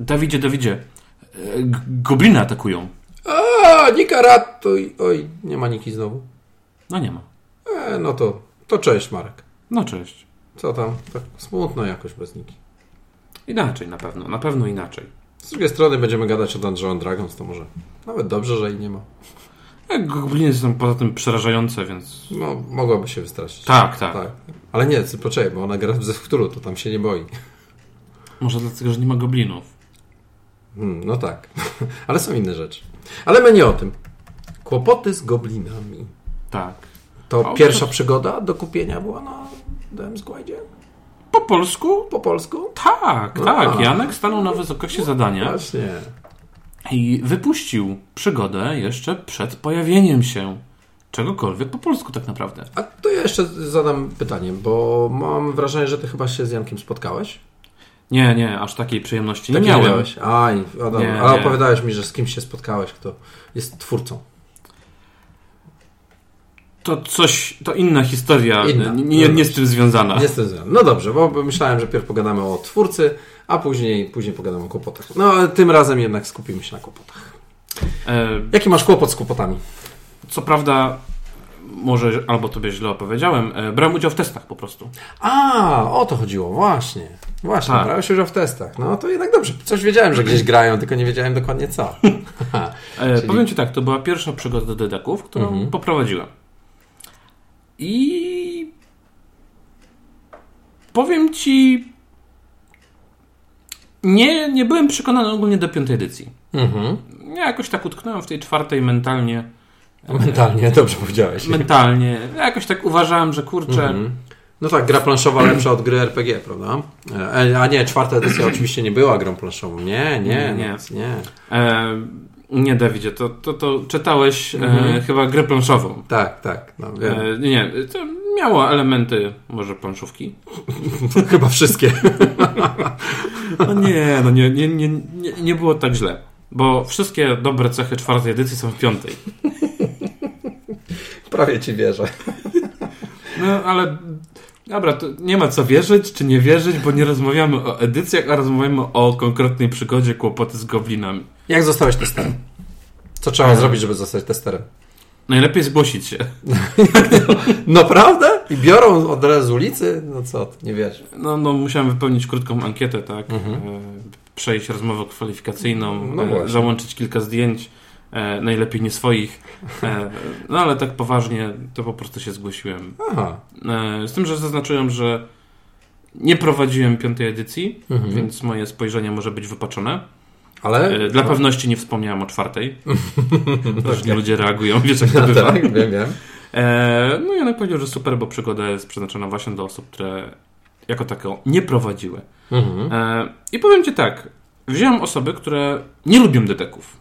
Dawidzie, Dawidzie, e, gobliny atakują. A, Nika ratuj. Oj, nie ma Niki znowu. No nie ma. E, no to, to cześć Marek. No cześć. Co tam? Tak smutno jakoś bez Niki. Inaczej na pewno, na pewno inaczej. Z drugiej strony będziemy gadać o Dungeons and Dragons, to może nawet dobrze, że jej nie ma. E, Gobliny są poza tym przerażające, więc... No, mogłaby się wystraszyć. Tak, tak. tak. Ale nie, poczekaj, bo ona gra w Zewkturu, to tam się nie boi. Może dlatego, że nie ma goblinów. Hmm, no tak. Ale są inne rzeczy. Ale my nie o tym. Kłopoty z goblinami. Tak. To pierwsza to- przygoda do kupienia była na DM Squadzie? Po polsku? Po polsku? Tak, tak. A. Janek stanął na wysokości zadania Właśnie. i wypuścił przygodę jeszcze przed pojawieniem się czegokolwiek po polsku tak naprawdę. A to ja jeszcze zadam pytanie, bo mam wrażenie, że ty chyba się z Jankiem spotkałeś. Nie, nie, aż takiej przyjemności nie Tak miałem. miałeś. Aj, Adam, Nie, ale nie. opowiadałeś mi, że z kimś się spotkałeś, kto jest twórcą. To coś, to inna historia, Inna. Nie, nie, nie z tym związana. Nie jestem związany. No dobrze, bo myślałem, że pierw pogadamy o twórcy, a później, później pogadamy o kłopotach. No ale tym razem jednak skupimy się na kłopotach. E, Jaki masz kłopot z kłopotami? co prawda, może albo tobie źle opowiedziałem, e, brałem udział w testach po prostu. A, o to chodziło, właśnie. Właśnie, Tak. brałeś udział w testach. No to jednak dobrze. Coś wiedziałem, że gdzieś grają, tylko nie wiedziałem dokładnie co. E, Czyli- Powiem Ci tak, to była pierwsza przygoda do dedeków, którą Mhm. poprowadziłem. I powiem Ci, nie, nie byłem przekonany ogólnie do piątej edycji. Mhm. Ja jakoś tak utknąłem w tej czwartej mentalnie. Mentalnie, dobrze powiedziałeś. Mentalnie. Ja jakoś tak uważałem, że kurczę, Mhm. No tak, gra planszowa lepsza od gry RPG, prawda? E, A nie, czwarta edycja oczywiście nie była grą planszową. Nie, nie, Nie, nie. nie. e, nie Dawidzie, to, to, to czytałeś e, Mhm. chyba grę planszową. Tak, tak, no. E, nie, to miało elementy może planszówki. Chyba wszystkie. No nie, no nie, nie, nie, nie było tak źle. Bo wszystkie dobre cechy czwartej edycji są w piątej. Prawie ci wierzę. No ale dobra, to nie ma co wierzyć czy nie wierzyć, bo nie rozmawiamy o edycjach, a rozmawiamy o konkretnej przygodzie kłopoty z goblinami. Jak zostałeś testerem? Co trzeba E. zrobić, żeby zostać testerem? Najlepiej zgłosić się. Naprawdę? I biorą od razu z ulicy? No co, nie wiesz. No, no musiałem wypełnić krótką ankietę, tak? Mhm. E, przejść rozmowę kwalifikacyjną, No e, załączyć kilka zdjęć, e, najlepiej nie swoich. E, no ale tak poważnie to po prostu się zgłosiłem. Aha. E, Z tym, że zaznaczyłem, że nie prowadziłem piątej edycji, Mhm. więc moje spojrzenie może być wypaczone. Ale... E, Dla pewności nie wspomniałem o czwartej. Różni ludzie reagują, wiesz jak to No, bywa. tak, wiem, wiem. E, No i Janek powiedział, że super, bo przygoda jest przeznaczona właśnie do osób, które jako taką nie prowadziły. Mhm. E, I powiem Ci tak, wziąłem osoby, które nie lubią deteków.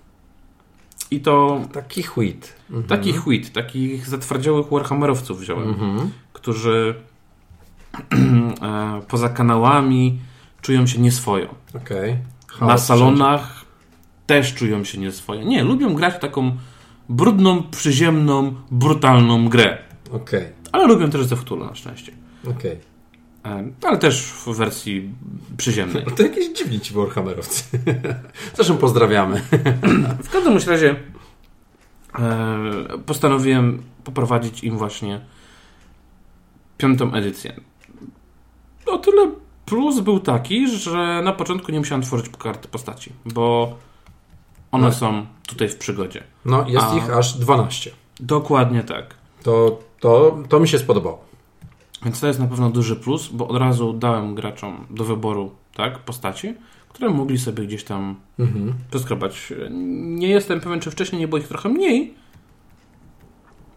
I to Taki chwit. Mhm. takich chwit, takich zatwardziałych warhammerowców wziąłem, Mhm. którzy e, poza kanałami czują się nieswojo. Okej. Na salonach też czują się nieswojo. Nie, lubią grać w taką brudną, przyziemną, brutalną grę. wszędzie. Okej, Ale lubią też ze Cthulhu na szczęście. okej. E, Ale też w wersji przyziemnej. No to jakieś dziwni ci Warhammerowcy. Zresztą pozdrawiamy. W każdym razie e, postanowiłem poprowadzić im właśnie piątą edycję. O tyle plus był taki, że na początku nie musiałem tworzyć karty postaci, bo one No. są tutaj w przygodzie. No, jest A- ich aż 12. Dokładnie tak. To, to, to mi się spodobało. Więc to jest na pewno duży plus, bo od razu dałem graczom do wyboru tak, postaci, które mogli sobie gdzieś tam Mhm. przeskrobać. Nie jestem pewien, czy wcześniej nie było ich trochę mniej,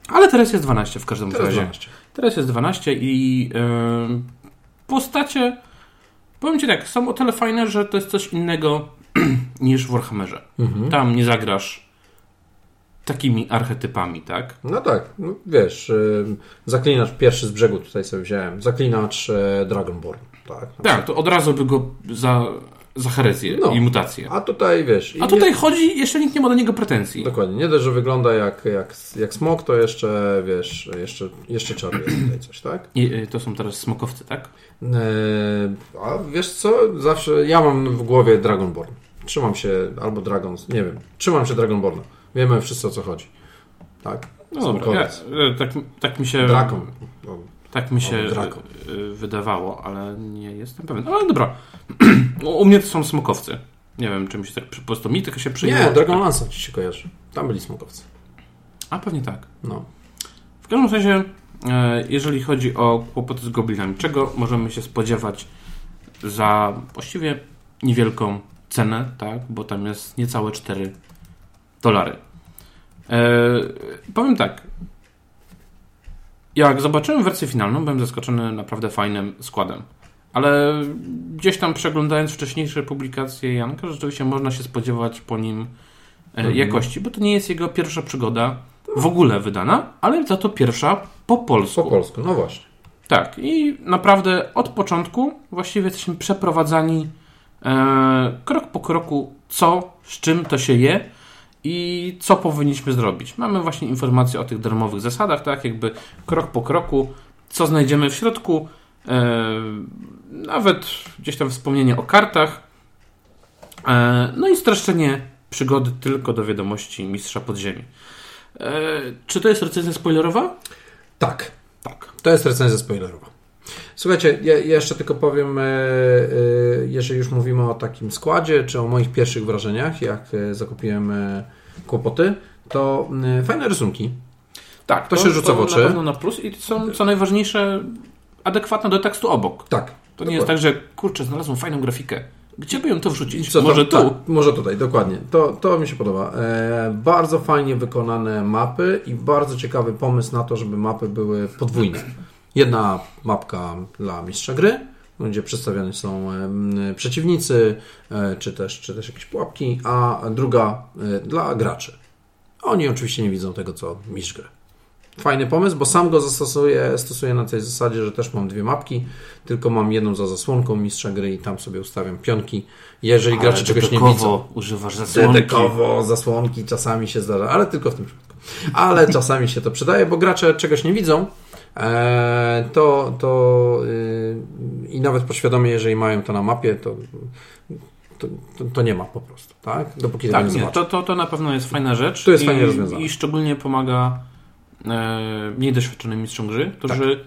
ale teraz jest 12 w każdym Teraz razie. 12. Teraz jest 12 i yy, postacie, powiem Ci tak, są o tyle fajne, że to jest coś innego niż w Warhammerze. Mhm. Tam nie zagrasz takimi archetypami, tak? No tak, no, wiesz, zaklinacz pierwszy z brzegu tutaj sobie wziąłem. Zaklinacz e, Dragonborn. Tak. Tak, to od razu by go za, za herezję No. i mutację. A tutaj wiesz. A tutaj chodzi, jeszcze nikt nie ma do niego pretensji. Nie, dokładnie. Nie dość, że wygląda jak, jak, jak smok, to jeszcze wiesz, jeszcze, jeszcze czarny jest tutaj coś, tak? I, y, to są teraz smokowcy, tak? E, a wiesz co? Zawsze ja mam w głowie Dragonborn. Trzymam się albo Dragons, nie wiem. Trzymam się Dragonborna. Wiemy wszyscy o co chodzi. Tak? No dobra, ja, e, tak, tak mi się... Drakon. O, Tak mi się Draco. y, y, wydawało, ale nie jestem pewien. Ale dobra. U mnie to są smokowcy. Nie wiem, czy mi się tak po prostu mi tylko się przyjęło. Nie, Dragonlance ci się kojarzy. Tam byli smokowcy. A pewnie tak. No. W każdym razie, e, jeżeli chodzi o kłopoty z goblinami, czego możemy się spodziewać za właściwie niewielką cenę, tak? Bo tam jest niecałe 4 dolary. E, powiem tak. Jak zobaczyłem wersję finalną, byłem zaskoczony naprawdę fajnym składem. Ale gdzieś tam przeglądając wcześniejsze publikacje Janka, rzeczywiście można się spodziewać po nim e, Mhm. jakości, bo to nie jest jego pierwsza przygoda w ogóle wydana, ale za to pierwsza po polsku. Po polsku, no właśnie. Tak, i naprawdę od początku właściwie jesteśmy przeprowadzani e, krok po kroku, co, z czym to się je i co powinniśmy zrobić. Mamy właśnie informacje o tych darmowych zasadach, tak, jakby krok po kroku, co znajdziemy w środku, e, nawet gdzieś tam wspomnienie o kartach, e, no i streszczenie przygody tylko do wiadomości Mistrza Podziemi. E, czy to jest recenzja spoilerowa? Tak. Tak. To jest recenzja spoilerowa. Słuchajcie, ja, jeszcze tylko powiem, e, e, jeżeli już mówimy o takim składzie, czy o moich pierwszych wrażeniach, jak e, zakupiłem kłopoty, to fajne rysunki. Tak, To się rzuca w oczy. Na pewno na plus i są, co najważniejsze, adekwatne do tekstu obok. Tak. To nie jest tak, że kurczę, znalazłem fajną grafikę. Gdzie by ją to wrzucić? Co Może to, tu? Tak, może tutaj, dokładnie. To, to mi się podoba. E, bardzo fajnie wykonane mapy i bardzo ciekawy pomysł na to, żeby mapy były podwójne. Jedna mapka dla mistrza gry, gdzie przedstawiani są przeciwnicy, e, czy też, czy też jakieś pułapki, a druga e, dla graczy. Oni oczywiście nie widzą tego, co mistrz gry. Fajny pomysł, bo sam go zastosuję, stosuję na tej zasadzie, że też mam dwie mapki, tylko mam jedną za zasłonką mistrza gry i tam sobie ustawiam pionki. Jeżeli gracze czegoś nie widzą, używasz zasłonki. dedekowo, zasłonki czasami się zdarza, ale tylko w tym przypadku. Ale czasami się to przydaje, bo gracze czegoś nie widzą, to, to yy, i nawet podświadomie, jeżeli mają to na mapie, to, to, to, to nie ma po prostu, tak? Dopóki Tak, nie nie, to, to, to na pewno jest fajna rzecz. To jest i, fajnie rozwiązane. I szczególnie pomaga e, mniej doświadczonym mistrzom gry, którzy Tak.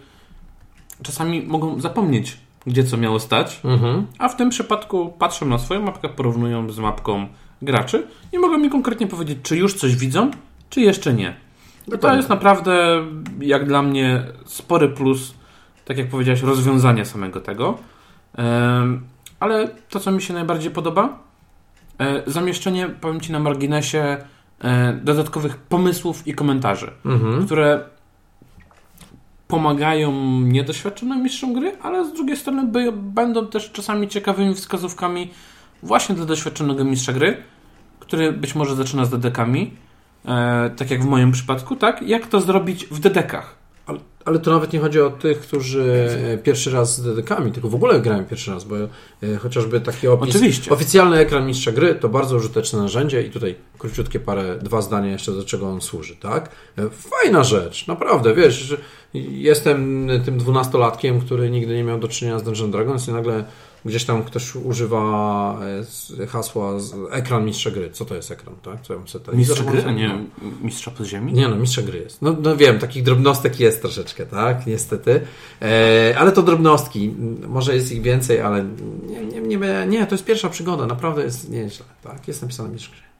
czasami mogą zapomnieć, gdzie co miało stać, Mhm. a w tym przypadku patrzą na swoją mapkę, porównują z mapką graczy i mogą mi konkretnie powiedzieć, czy już coś widzą, czy jeszcze nie. I to Dokładnie. jest naprawdę, jak dla mnie, spory plus, tak jak powiedziałeś, rozwiązania samego tego. Ale to, co mi się najbardziej podoba, e, zamieszczenie, powiem Ci na marginesie, e, dodatkowych pomysłów i komentarzy, Mhm. które pomagają niedoświadczonym mistrzom gry, ale z drugiej strony by, będą też czasami ciekawymi wskazówkami właśnie dla doświadczonego mistrza gry, który być może zaczyna z dedekami, e, tak jak w moim przypadku, tak? Jak to zrobić w dedekach? Ale, ale to nawet nie chodzi o tych, którzy e, pierwszy raz z dedekami, tylko w ogóle grają pierwszy raz, bo e, chociażby taki opis, Oczywiście. oficjalny ekran mistrza gry to bardzo użyteczne narzędzie i tutaj króciutkie parę, dwa zdania jeszcze do czego on służy, tak? E, Fajna rzecz, naprawdę, wiesz, jestem tym dwunastolatkiem, który nigdy nie miał do czynienia z Dungeons Dragons i nagle gdzieś tam ktoś używa e, hasła z, ekran mistrza gry. Co to jest ekran, tak? Co ja sobie telewizor Mistrz gry, a nie mistrza podziemi? Nie no, mistrza gry jest. No, no wiem, takich drobnostek jest troszeczkę, tak? Niestety. E, ale to drobnostki. Może jest ich więcej, ale nie, nie, nie, nie, to jest pierwsza przygoda. Naprawdę jest nieźle, tak? Jest napisane mistrz gry.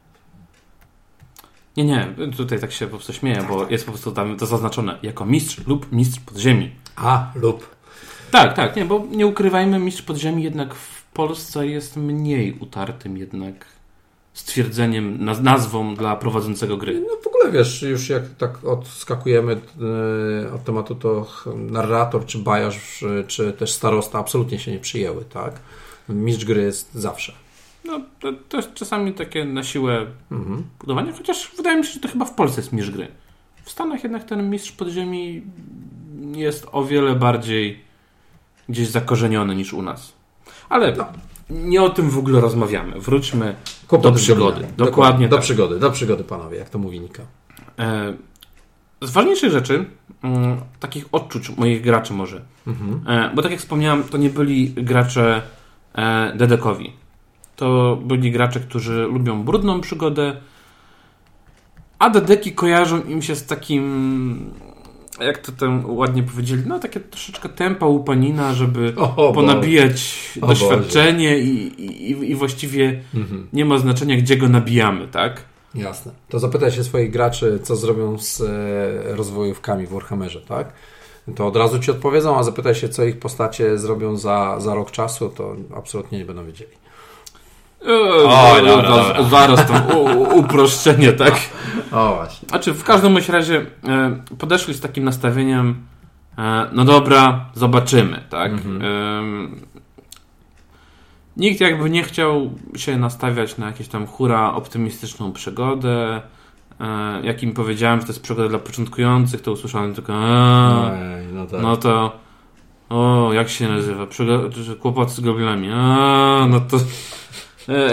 Nie, nie, tutaj tak się po prostu śmieję, bo jest po prostu tam to zaznaczone jako mistrz lub mistrz podziemi. A, lub. Tak, tak, nie, bo nie ukrywajmy, mistrz podziemi jednak w Polsce jest mniej utartym jednak stwierdzeniem, naz- nazwą dla prowadzącego gry. No w ogóle wiesz, już jak tak odskakujemy e, od tematu, to narrator, czy bajarz, czy, czy też starosta absolutnie się nie przyjęły, tak? Mistrz gry jest zawsze. No, to, to jest czasami takie na siłę Mhm. budowanie, chociaż wydaje mi się, że to chyba w Polsce jest mistrz gry. W Stanach jednak ten mistrz podziemi jest o wiele bardziej gdzieś zakorzeniony niż u nas. Ale No. nie o tym w ogóle rozmawiamy. Wróćmy Kłopoty do przygody. Dokładnie Do tak. przygody, do przygody, panowie, jak to mówi Nika. E, Z ważniejszych rzeczy, mm, takich odczuć moich graczy może, Mhm. e, bo tak jak wspomniałem, to nie byli gracze e, dedekowi. to byli gracze, którzy lubią brudną przygodę, a dedeki kojarzą im się z takim jak to tam ładnie powiedzieli, no takie troszeczkę tempa upanina, żeby O, ponabijać O doświadczenie i, i, i właściwie Mhm. nie ma znaczenia, gdzie go nabijamy, tak? Jasne. To zapytaj się swoich graczy, co zrobią z e, rozwojówkami w Warhammerze, tak? To od razu ci odpowiedzą, a zapytaj się, co ich postacie zrobią za, za rok czasu, to absolutnie nie będą wiedzieli. O, dobra, dobra. Zaraz tam uproszczenie, tak? O, właśnie. Znaczy, w każdym razie e, podeszli z takim nastawieniem, e, no dobra, zobaczymy, tak? Mhm. Em, nikt jakby nie chciał się nastawiać na jakąś tam hura optymistyczną przygodę. E, jak im powiedziałem, że to jest przygoda dla początkujących, to usłyszałem tylko Ej, no tak. no to o, jak się nazywa? Przygo- że kłopoty z goblinami. A, no to e,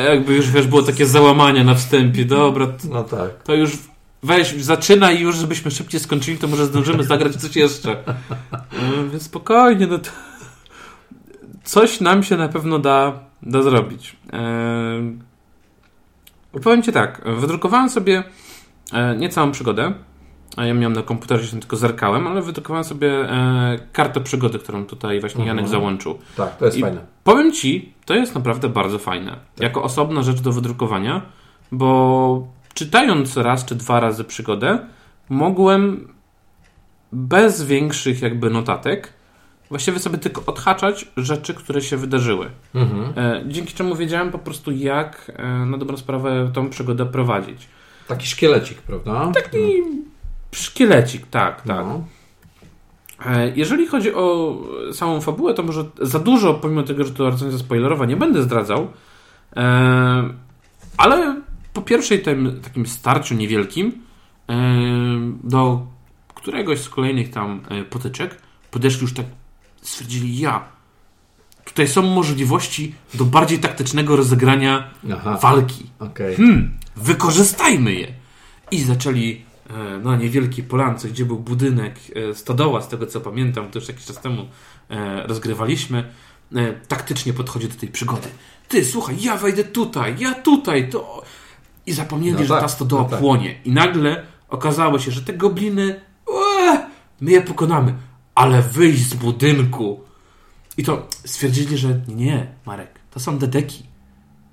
jakby już wiesz, było takie załamanie na wstępie. Dobra, to No tak. to już weź, zaczynaj i już, żebyśmy szybciej skończyli, to może zdążymy zagrać coś jeszcze. E, Więc spokojnie, no to coś nam się na pewno da, da zrobić. E, powiem Ci tak, wydrukowałem sobie e, nie całą przygodę, a ja miałem na komputerze, się tylko zerkałem, ale wydrukowałem sobie e, kartę przygody, którą tutaj właśnie Janek Mhm. załączył. Tak, to jest I- fajne. Powiem Ci, to jest naprawdę bardzo fajne. Tak. Jako osobna rzecz do wydrukowania, bo czytając raz czy dwa razy przygodę, mogłem bez większych jakby notatek właściwie sobie tylko odhaczać rzeczy, które się wydarzyły. Mhm. E, dzięki czemu wiedziałem po prostu jak e, na dobrą sprawę tą przygodę prowadzić. Taki szkielecik, prawda? Taki szkielecik, tak, tak. No. E, Jeżeli chodzi o samą fabułę, to może za dużo, pomimo tego, że to recenzja spoilerowa, nie będę zdradzał. E, Ale po pierwszej tym, takim starciu niewielkim, e, do któregoś z kolejnych tam potyczek, podeszli już tak, stwierdzili, ja, tutaj są możliwości do bardziej taktycznego rozegrania Aha, walki. okej. Hmm, wykorzystajmy je. I zaczęli na niewielkiej polance, gdzie był budynek e, stodoła, z tego co pamiętam, to już jakiś czas temu e, rozgrywaliśmy, e, taktycznie podchodzi do tej przygody. Ty, słuchaj, ja wejdę tutaj, ja tutaj, to... I zapomnieli, No że tak, ta stodoła no tak. płonie. I nagle okazało się, że te gobliny, ue, my je pokonamy, ale wyjść z budynku. I to stwierdzili, że nie, Marek, to są dedeki.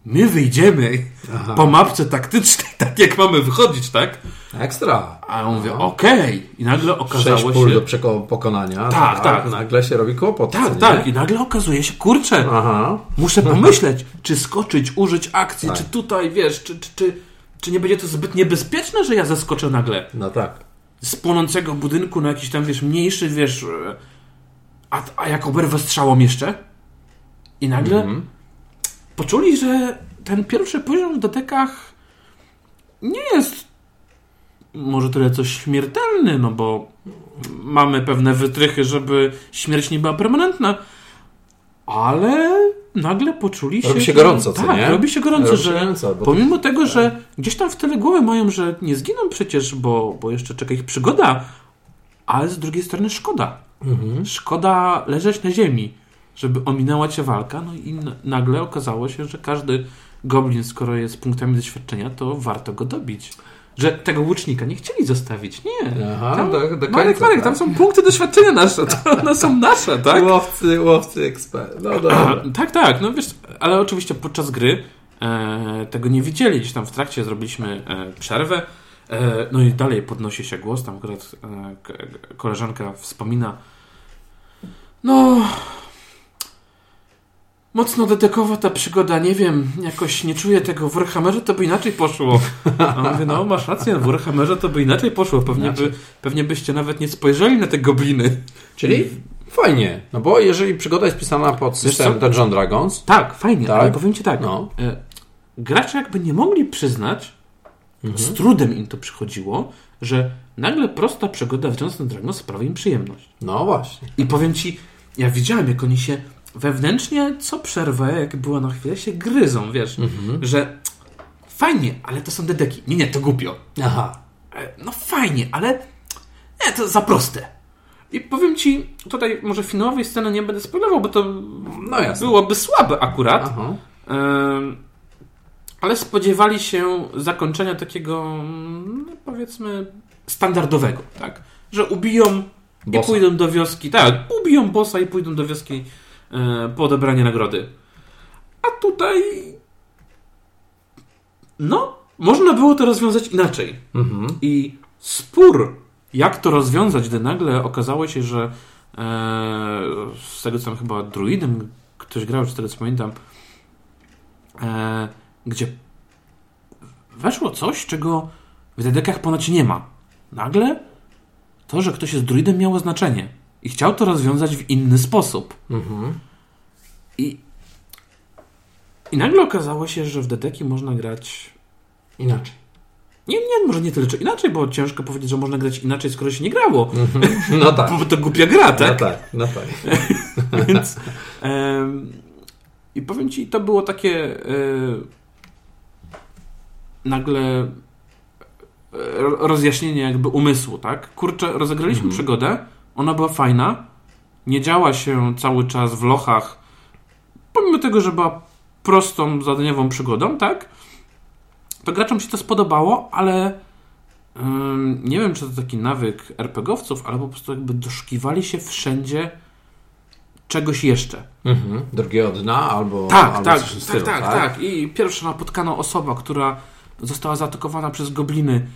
My wyjdziemy Aha. po mapce taktycznej, tak jak mamy wychodzić, tak? Ekstra. A ja mówię, okej. I nagle Sześć okazało pól się... do przeko- pokonania. Tak, tak. Nagle się robi kłopot. co Tak, nie? tak. I nagle okazuje się, kurczę, Aha. muszę pomyśleć, czy skoczyć, użyć akcji, Tak. czy tutaj, wiesz, czy, czy, czy, czy nie będzie to zbyt niebezpieczne, że ja zaskoczę nagle No tak. z płonącego budynku na jakiś tam, wiesz, mniejszy, wiesz... A, a jak oberwę strzałą jeszcze? I nagle Mhm. poczuli, że ten pierwszy poziom w dotekach nie jest może tyle coś śmiertelny, no bo mamy pewne wytrychy, żeby śmierć nie była permanentna, ale nagle poczuli się... Robi się że- gorąco, co tak, nie? robi się gorąco, Robi się że gorąco, pomimo tego, że gdzieś tam w tyle głowy mają, że nie zginą przecież, bo, bo jeszcze czeka ich przygoda, ale z drugiej strony szkoda. Mhm. Szkoda leżeć na ziemi, żeby ominęła cię walka, no i nagle okazało się, że każdy goblin, skoro jest punktami doświadczenia, to warto go dobić. Że tego łucznika nie chcieli zostawić. Nie. Aha, Tam, do, do Marek, końca, Marek, tak? tam są punkty doświadczenia nasze. To one są nasze, tak? Łowcy, łowcy ekspert. No dobra. Tak, tak, no wiesz, ale oczywiście podczas gry e, tego nie widzieli. Gdzieś tam w trakcie zrobiliśmy e, przerwę. E, no i dalej podnosi się głos. Tam akurat e, koleżanka wspomina. No. Mocno detekowa ta przygoda, nie wiem, jakoś nie czuję tego. W Warhammerze to by inaczej poszło. A mówię, no masz rację, w Warhammerze to by inaczej poszło. Pewnie, by, pewnie byście nawet nie spojrzeli na te gobliny. Czyli fajnie. No bo jeżeli przygoda jest pisana pod system co? Dungeon Dragons, Tak, fajnie, Tak? ale powiem Ci tak. no, E, gracze jakby nie mogli przyznać, z trudem im to przychodziło, że nagle prosta przygoda w Johnson Dragons sprawia im przyjemność. no właśnie. I powiem Ci, ja widziałem, jak oni się wewnętrznie co przerwę, jak była na chwilę, się gryzą, wiesz, że fajnie, ale to są dedeki. Nie, nie, to głupio. Aha. E, No fajnie, ale nie, to za proste. I powiem Ci, tutaj może finałowej sceny nie będę spoilował, bo to No jasne. byłoby słabe akurat. Aha. Ale spodziewali się zakończenia takiego, no, powiedzmy, standardowego, tak? Że ubiją bossa. i pójdą do wioski. Tak, ubiją bossa i pójdą do wioski po odebranie nagrody. A tutaj. No, można było to rozwiązać inaczej. Mhm. I spór, jak to rozwiązać, gdy nagle okazało się, że e, z tego co tam chyba druidem ktoś grał, czy z tego co pamiętam, e, gdzie weszło coś, czego w dedekach ponoć nie ma. Nagle to, że ktoś jest druidem miało znaczenie. I chciał to rozwiązać w inny sposób. Mhm. I, I nagle okazało się, że w dedeki można grać inaczej. Nie, nie, może nie tyle czy inaczej, bo ciężko powiedzieć, że można grać inaczej, skoro się nie grało. Mhm. No tak. Bo to głupia gra, tak? No tak, no tak. Więc um, i powiem Ci, to było takie um, nagle rozjaśnienie jakby umysłu, tak? Kurczę, rozegraliśmy mhm. przygodę, ona była fajna, nie działa się cały czas w lochach, pomimo tego, że była prostą, zadaniową przygodą, tak? To graczom się to spodobało, ale nie wiem, czy to taki nawyk RPGowców, ale po prostu jakby doszukiwali się wszędzie czegoś jeszcze. Mhm. Drugiego dna albo. Tak, albo tak, tak, stylu, tak, tak, tak. I pierwsza napotkana osoba, która została zaatakowana przez gobliny.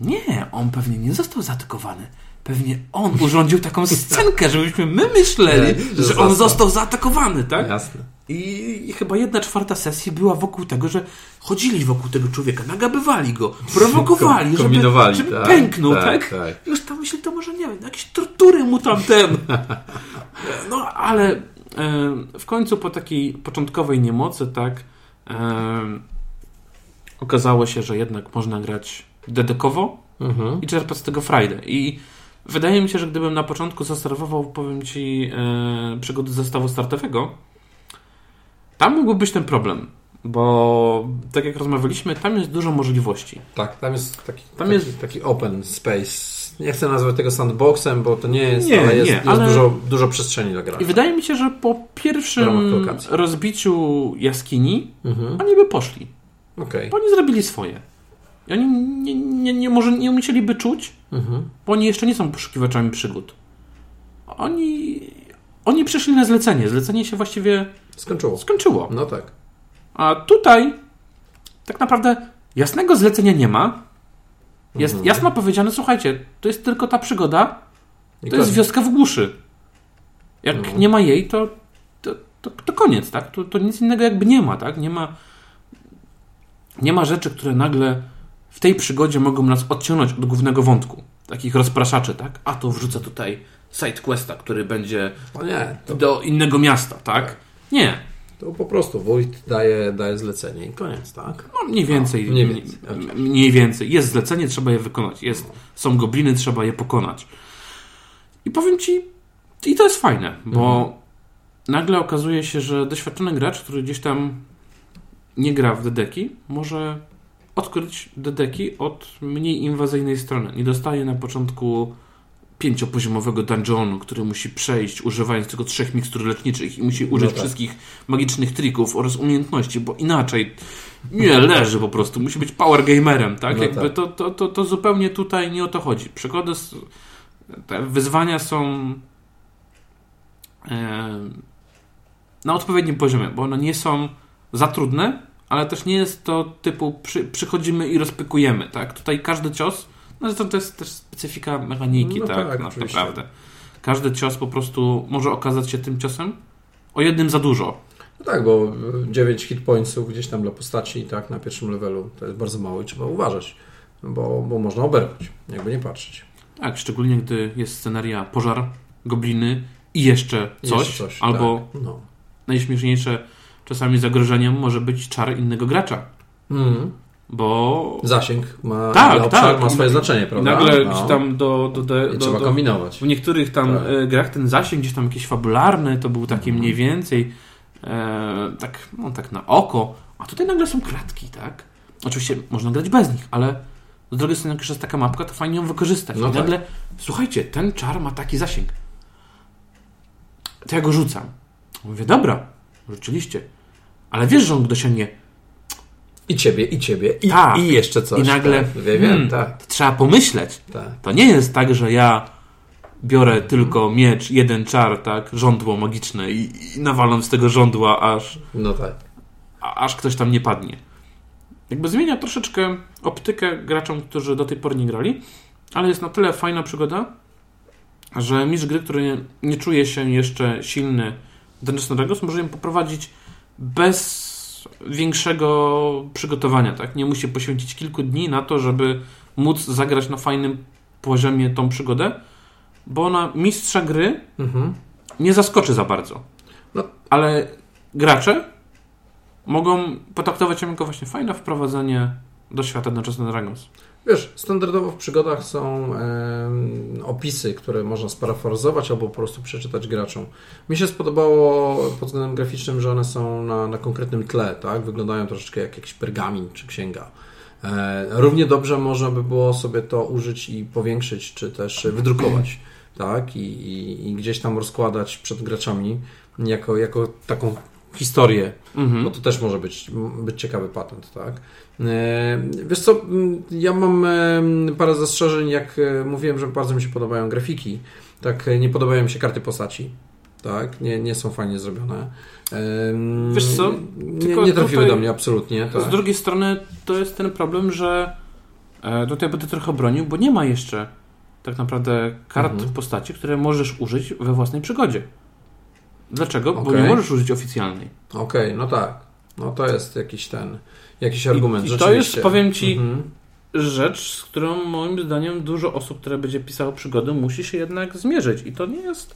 Nie, on pewnie nie został zaatakowany. Pewnie on urządził taką scenkę, żebyśmy my myśleli, nie, że, że on został zaatakowany, tak? Jasne. I, I, chyba jedna czwarta sesji była wokół tego, że chodzili wokół tego człowieka, nagabywali go, prowokowali, żeby, żeby tak, pęknął, tak, tak? tak? Już tam myśleli, to może nie wiem, jakieś tortury mu tam ten. No, ale e, w końcu po takiej początkowej niemocy, tak, e, okazało się, że jednak można grać dedekowo mhm. i czerpać z tego frajdę. I wydaje mi się, że gdybym na początku zaserwował, powiem Ci, e, przygody zestawu startowego, tam mógłby być ten problem. Bo tak jak rozmawialiśmy, tam jest dużo możliwości. Tak, tam jest taki, tam taki, jest taki open space. Nie chcę nazwać tego sandboxem, bo to nie jest, nie, ale jest, nie, jest ale... Dużo, dużo przestrzeni dla gracza. I wydaje mi się, że po pierwszym rozbiciu jaskini mhm. oni by poszli. Okay. Bo oni zrobili swoje. I oni nie, nie, nie, może nie musieliby czuć, mhm. bo oni jeszcze nie są poszukiwaczami przygód. Oni, oni przyszli na zlecenie. Zlecenie się właściwie skończyło. skończyło. No tak. A tutaj tak naprawdę jasnego zlecenia nie ma. Jest mhm. jasno powiedziane, słuchajcie, to jest tylko ta przygoda, to jest wioska w głuszy. Jak mhm. nie ma jej, to, to, to, to koniec, tak? To, to nic innego jakby nie ma, tak? Nie ma nie ma rzeczy, które nagle w tej przygodzie mogą nas odciągnąć od głównego wątku. Takich rozpraszaczy, tak? A to wrzucę tutaj sidequesta, który będzie nie, to... do innego miasta, tak? tak? Nie. To po prostu wójt daje, daje zlecenie i koniec, tak? No, mniej więcej. No, mniej, więcej mniej, mniej, więcej. Jest zlecenie, trzeba je wykonać. Jest, są gobliny, trzeba je pokonać. I powiem Ci, i to jest fajne, bo mhm. nagle okazuje się, że doświadczony gracz, który gdzieś tam nie gra w dedeki, może odkryć dedeki od mniej inwazyjnej strony. Nie dostaje na początku pięciopoziomowego dungeonu, który musi przejść używając tylko trzech mikstur leczniczych i musi użyć no tak. wszystkich magicznych trików oraz umiejętności, bo inaczej nie leży po prostu. Musi być power gamerem, tak? No Jakby tak. To, to, to, to zupełnie tutaj nie o to chodzi. Przygody, te wyzwania są na odpowiednim poziomie, bo one nie są za trudne, ale też nie jest to typu przy, przychodzimy i rozpykujemy, tak? Tutaj każdy cios, no zresztą to jest też specyfika mechaniki, no tak, tak naprawdę. Każdy cios po prostu może okazać się tym ciosem o jednym za dużo. No tak, bo 9 hit pointsów gdzieś tam dla postaci tak na pierwszym levelu to jest bardzo mało i trzeba uważać, bo, bo można oberwać, jakby nie patrzeć. Tak, szczególnie gdy jest scenaria pożar, gobliny i jeszcze coś, jeszcze coś albo tak. no. najśmieszniejsze czasami zagrożeniem może być czar innego gracza. Mm. Bo. Zasięg ma, tak, tak, ma swoje znaczenie, prawda? Nagle no. gdzieś tam do. do, do, do trzeba do, kombinować. W niektórych tam tak. E, grach ten zasięg gdzieś tam jakiś fabularny to był taki mm. mniej więcej e, tak, no, tak na oko, a tutaj nagle są kratki, tak? Oczywiście można grać bez nich, ale z drugiej strony, jak już jest taka mapka, to fajnie ją wykorzystać. No I tak. nagle, słuchajcie, ten czar ma taki zasięg. To ja go rzucam. Mówię, dobra, rzeczywiście. Ale wiesz, że on dosięgnie I ciebie, i ciebie, i, Tak. i jeszcze coś. I nagle Tak, wiem, hmm, tak, trzeba pomyśleć. tak. To nie jest tak, że ja biorę tylko miecz, jeden czar, tak, żądło magiczne i, i nawalam z tego żądła, aż, No tak. a- aż ktoś tam nie padnie. Jakby zmienia troszeczkę optykę graczom, którzy do tej pory nie grali, ale jest na tyle fajna przygoda, że mistrz gry, który nie, nie czuje się jeszcze silny Dungeons Dragons, może ją poprowadzić bez większego przygotowania, tak? Nie musi poświęcić kilku dni na to, żeby móc zagrać na fajnym poziomie tą przygodę, bo ona mistrza gry Mhm. nie zaskoczy za bardzo. No. Ale gracze mogą potraktować ją jako właśnie fajne wprowadzenie do świata Dungeons Dragons. Wiesz, standardowo w przygodach są em, opisy, które można sparafrazować albo po prostu przeczytać graczom. Mi się spodobało pod względem graficznym, że one są na, na konkretnym tle, tak? Wyglądają troszeczkę jak jakiś pergamin czy księga. E, równie dobrze można by było sobie to użyć i powiększyć, czy też wydrukować, tak? I, i, i gdzieś tam rozkładać przed graczami jako, jako taką historię Mhm. bo to też może być, być ciekawy patent, tak? E, Wiesz co, ja mam em, parę zastrzeżeń, jak e, mówiłem, że bardzo mi się podobają grafiki, tak e, nie podobają mi się karty postaci, tak? Nie, nie są fajnie zrobione. Wiesz co, Nie, nie trafiły do mnie absolutnie, tak? Z drugiej strony to jest ten problem, że e, tutaj będę trochę bronił, bo nie ma jeszcze tak naprawdę kart Mhm. postaci, które możesz użyć we własnej przygodzie. Dlaczego? Bo nie możesz użyć oficjalnej. Okej, no tak. No to jest jakiś ten, jakiś argument, I, i to jest, powiem Ci, Mhm. rzecz, z którą moim zdaniem dużo osób, które będzie pisało przygody, musi się jednak zmierzyć. I to nie jest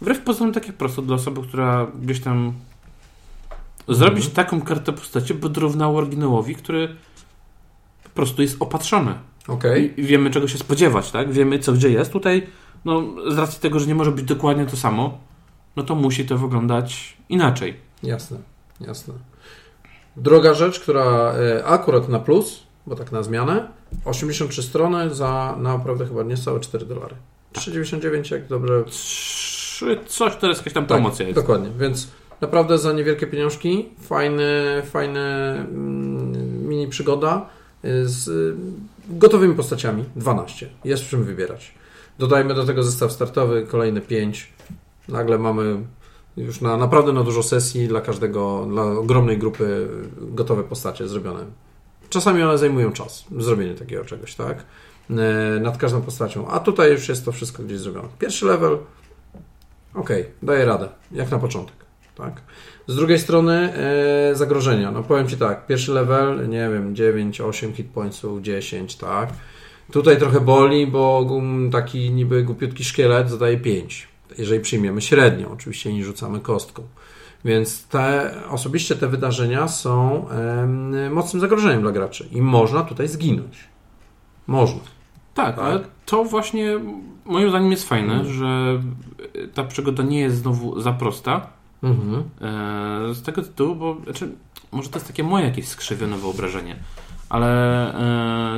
wbrew pozorom takie proste dla osoby, która gdzieś tam zrobić Mhm. taką kartę postaci, by dorównało oryginałowi, który po prostu jest opatrzony. Okej, I wiemy, czego się spodziewać, tak? Wiemy, co gdzie jest. Tutaj, no, z racji tego, że nie może być dokładnie to samo, no to musi to wyglądać inaczej. jasne, jasne. Druga rzecz, która e, akurat na plus, bo tak na zmianę, 83 strony za naprawdę chyba niecałe 4 dolary. 3,99 jak dobre Trzy, coś, to jest jakaś tam Tak, promocja jest. Dokładnie, więc naprawdę za niewielkie pieniążki, fajny, fajny mm, mini przygoda y, z y, gotowymi postaciami, 12. Jest w czym wybierać. Dodajmy do tego zestaw startowy, kolejne 5. Nagle mamy już na, naprawdę na dużo sesji dla każdego, dla ogromnej grupy gotowe postacie zrobione. Czasami one zajmują czas, zrobienie takiego czegoś, tak? E, Nad każdą postacią. A tutaj już jest to wszystko gdzieś zrobione. Pierwszy level, Okej, daje radę, jak na początek. Tak. Z drugiej strony e, zagrożenia. No powiem Ci tak, pierwszy level, nie wiem, 9, 8 hit pointsów, 10, tak. Tutaj trochę boli, bo taki niby głupiutki szkielet zadaje 5. Jeżeli przyjmiemy średnią, oczywiście nie rzucamy kostką. Więc te, osobiście te wydarzenia są em, mocnym zagrożeniem dla graczy i można tutaj zginąć. Można. Tak, Tak. ale to właśnie moim zdaniem jest fajne, Mhm. że ta przygoda nie jest znowu za prosta. Mhm. E, z tego tytułu, bo znaczy, może to jest takie moje jakieś skrzywione wyobrażenie, ale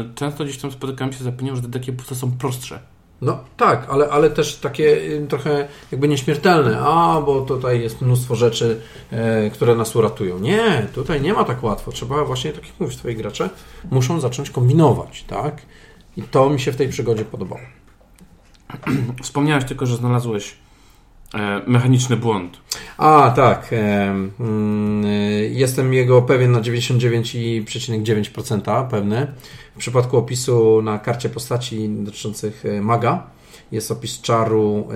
e, często gdzieś tam spotykałem się z opinią, że takie puste są prostsze. No tak, ale, ale też takie trochę jakby nieśmiertelne. A, bo tutaj jest mnóstwo rzeczy, e, które nas uratują. Nie, tutaj nie ma tak łatwo. Trzeba właśnie, tak jak mówisz, twoi gracze muszą zacząć kombinować, tak? I to mi się w tej przygodzie podobało. Wspomniałeś tylko, że znalazłeś e, mechaniczny błąd. A, tak. Mm, jestem jego pewien na 99,9% pewny. W przypadku opisu na karcie postaci dotyczących e, maga jest opis czaru e,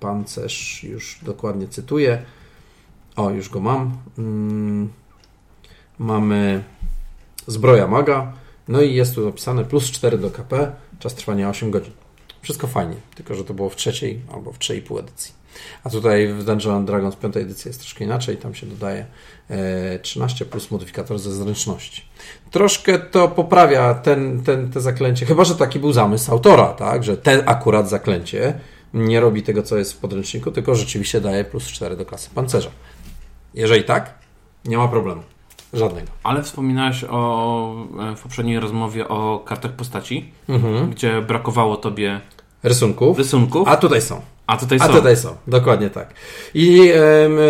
pancerz, już dokładnie cytuję. O, już go mam. Mm, mamy zbroja maga. No i jest tu opisane plus 4 do KP, czas trwania 8 godzin. Wszystko fajnie, tylko że to było w trzeciej albo w 3,5 edycji. A tutaj w Dungeons Dragons 5 edycji jest troszkę inaczej, tam się dodaje e, 13 plus modyfikator ze zręczności. Troszkę to poprawia ten, ten, te zaklęcie, chyba że taki był zamysł autora, tak, że ten akurat zaklęcie nie robi tego, co jest w podręczniku, tylko rzeczywiście daje plus 4 do klasy pancerza. Jeżeli tak, nie ma problemu. Żadnego. Ale wspominałeś o, e, w poprzedniej rozmowie o kartach postaci, Mhm. gdzie brakowało tobie Rysunków. rysunków. A tutaj są. A tutaj są. A tutaj są, dokładnie tak. I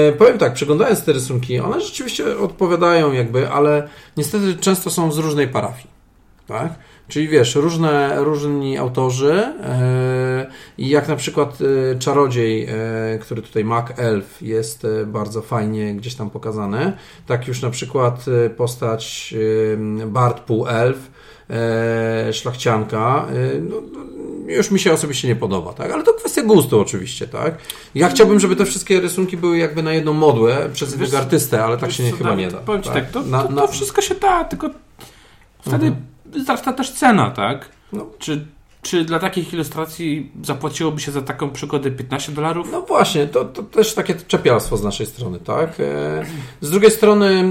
e, powiem tak, przeglądając te rysunki, one rzeczywiście odpowiadają jakby, ale niestety często są z różnej parafii. Tak? Czyli wiesz, różne, różni autorzy e, i jak na przykład e, Czarodziej, e, który tutaj Mac Elf jest bardzo fajnie gdzieś tam pokazany, tak już na przykład postać Bart Pół Elf, e, szlachcianka, e, no, no, już mi się osobiście nie podoba, tak? Ale to kwestia gustu oczywiście, tak? Ja chciałbym, żeby te wszystkie rysunki były jakby na jedną modłę przez jakiegoś artystę, ale tak się nie, co, chyba Dawid, nie da. Powiem Ci tak, to, Na- to, na- to wszystko się da, tylko wtedy wzrasta też cena, tak? No. Czy, czy dla takich ilustracji zapłaciłoby się za taką przygodę 15 dolarów? No właśnie, to, to też takie czepialstwo z naszej strony, tak? E, Z drugiej strony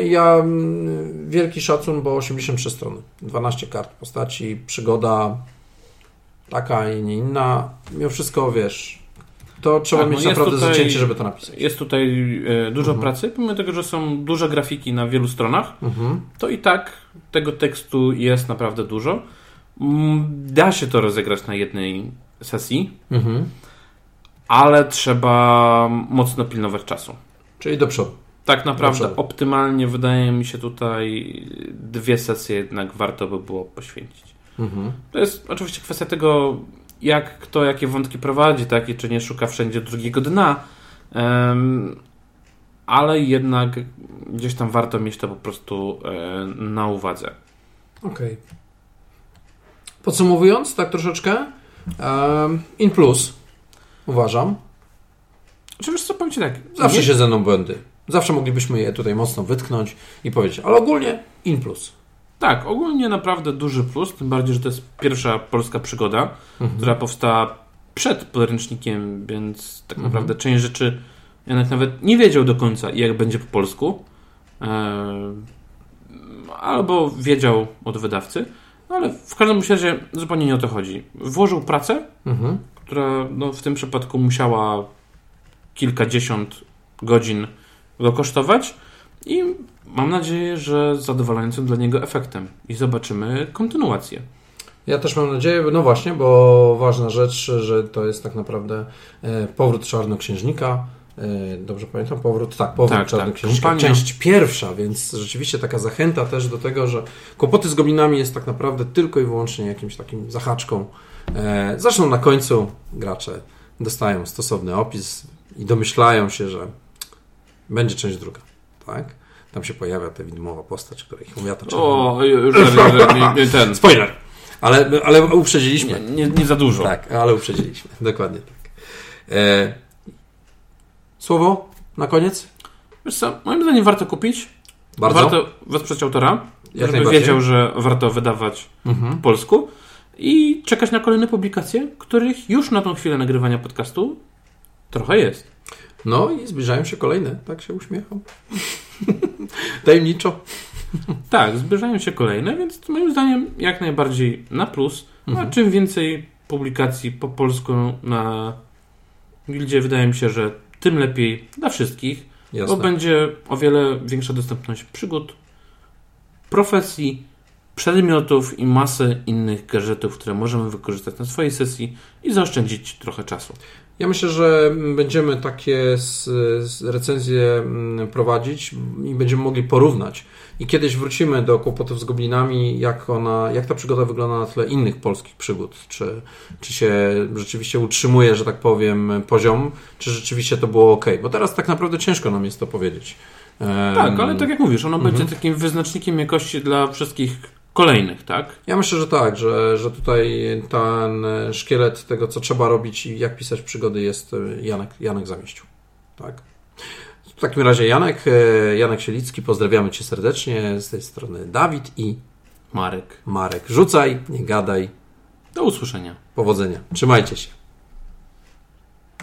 mm, ja mm, wielki szacun, bo 83 strony, 12 kart postaci, przygoda taka i nie inna. Mimo wszystko, wiesz, to trzeba Tak, no mieć jest naprawdę tutaj- zacięcie, żeby to napisać. Jest tutaj e, dużo Mhm. pracy, pomimo tego, że są duże grafiki na wielu stronach, Mhm. to i tak tego tekstu jest naprawdę dużo. Mm, Da się to rozegrać na jednej sesji, Mhm. ale trzeba mocno pilnować czasu. Czyli do przodu. Tak naprawdę optymalnie wydaje mi się tutaj dwie sesje jednak warto by było poświęcić. Mhm. To jest oczywiście kwestia tego, jak kto jakie wątki prowadzi, tak, i czy nie szuka wszędzie drugiego dna, em, ale jednak gdzieś tam warto mieć to po prostu e, na uwadze. Okej. Podsumowując, tak troszeczkę, in plus, uważam, Czy wiesz co, powiem Ci tak, Zawsze nie- się ze mną błędy. Zawsze moglibyśmy je tutaj mocno wytknąć i powiedzieć, ale ogólnie in plus. Tak, ogólnie naprawdę duży plus, tym bardziej, że to jest pierwsza polska przygoda, Mhm. która powstała przed podręcznikiem, więc tak Mhm. naprawdę część rzeczy Janek nawet nie wiedział do końca, jak będzie po polsku. E, albo wiedział od wydawcy, no ale w każdym razie zupełnie nie o to chodzi. Włożył pracę, Mhm. która no, w tym przypadku musiała kilkadziesiąt godzin go kosztować i mam nadzieję, że z zadowalającym dla niego efektem i zobaczymy kontynuację. Ja też mam nadzieję, no właśnie, bo ważna rzecz, że to jest tak naprawdę e, powrót Czarnoksiężnika. E, Dobrze pamiętam? Powrót, tak, powrót Tak, Czarnoksiężnika. tak. Część pierwsza, więc rzeczywiście taka zachęta też do tego, że kłopoty z goblinami jest tak naprawdę tylko i wyłącznie jakimś takim zahaczką. E, Zresztą na końcu gracze dostają stosowny opis i domyślają się, że będzie część druga. Tak? Tam się pojawia ta widmowa postać, która ich umiata. O, już ten. Spoiler! Ale, ale uprzedziliśmy. Nie, nie, nie za dużo. Tak, ale uprzedziliśmy. Dokładnie tak. E, słowo na koniec? Wiesz co, moim zdaniem warto kupić. Bardzo. Warto wesprzeć autora, Jak żeby wiedział, że warto wydawać Mhm. po polsku i czekać na kolejne publikacje, których już na tą chwilę nagrywania podcastu trochę jest. No i zbliżają się kolejne. Tak się uśmiecham. Tajemniczo. Tak, zbliżają się kolejne, więc moim zdaniem jak najbardziej na plus. Mhm. A czym więcej publikacji po polsku na gildzie, wydaje mi się, że tym lepiej dla wszystkich, Jasne. bo będzie o wiele większa dostępność przygód, profesji, przedmiotów i masę innych gadżetów, które możemy wykorzystać na swojej sesji i zaoszczędzić trochę czasu. Ja myślę, że będziemy takie recenzje mm, prowadzić i będziemy mogli porównać. I kiedyś wrócimy do kłopotów z goblinami, jak, ona, jak ta przygoda wygląda na tle innych polskich przygód. Czy, czy się rzeczywiście utrzymuje, że tak powiem, poziom, czy rzeczywiście to było ok. Bo teraz tak naprawdę ciężko nam jest to powiedzieć. Tak, ale tak jak mówisz, ono Mhm. będzie takim wyznacznikiem jakości dla wszystkich kolejnych, tak? Ja myślę, że tak, że, że tutaj ten szkielet tego, co trzeba robić i jak pisać przygody jest e, Janek, Janek Zamieściu. Tak. W takim razie Janek, e, Janek Sielicki, pozdrawiamy Cię serdecznie. Z tej strony Dawid i Marek. Marek. Rzucaj, nie gadaj. Do usłyszenia. Powodzenia. Trzymajcie się.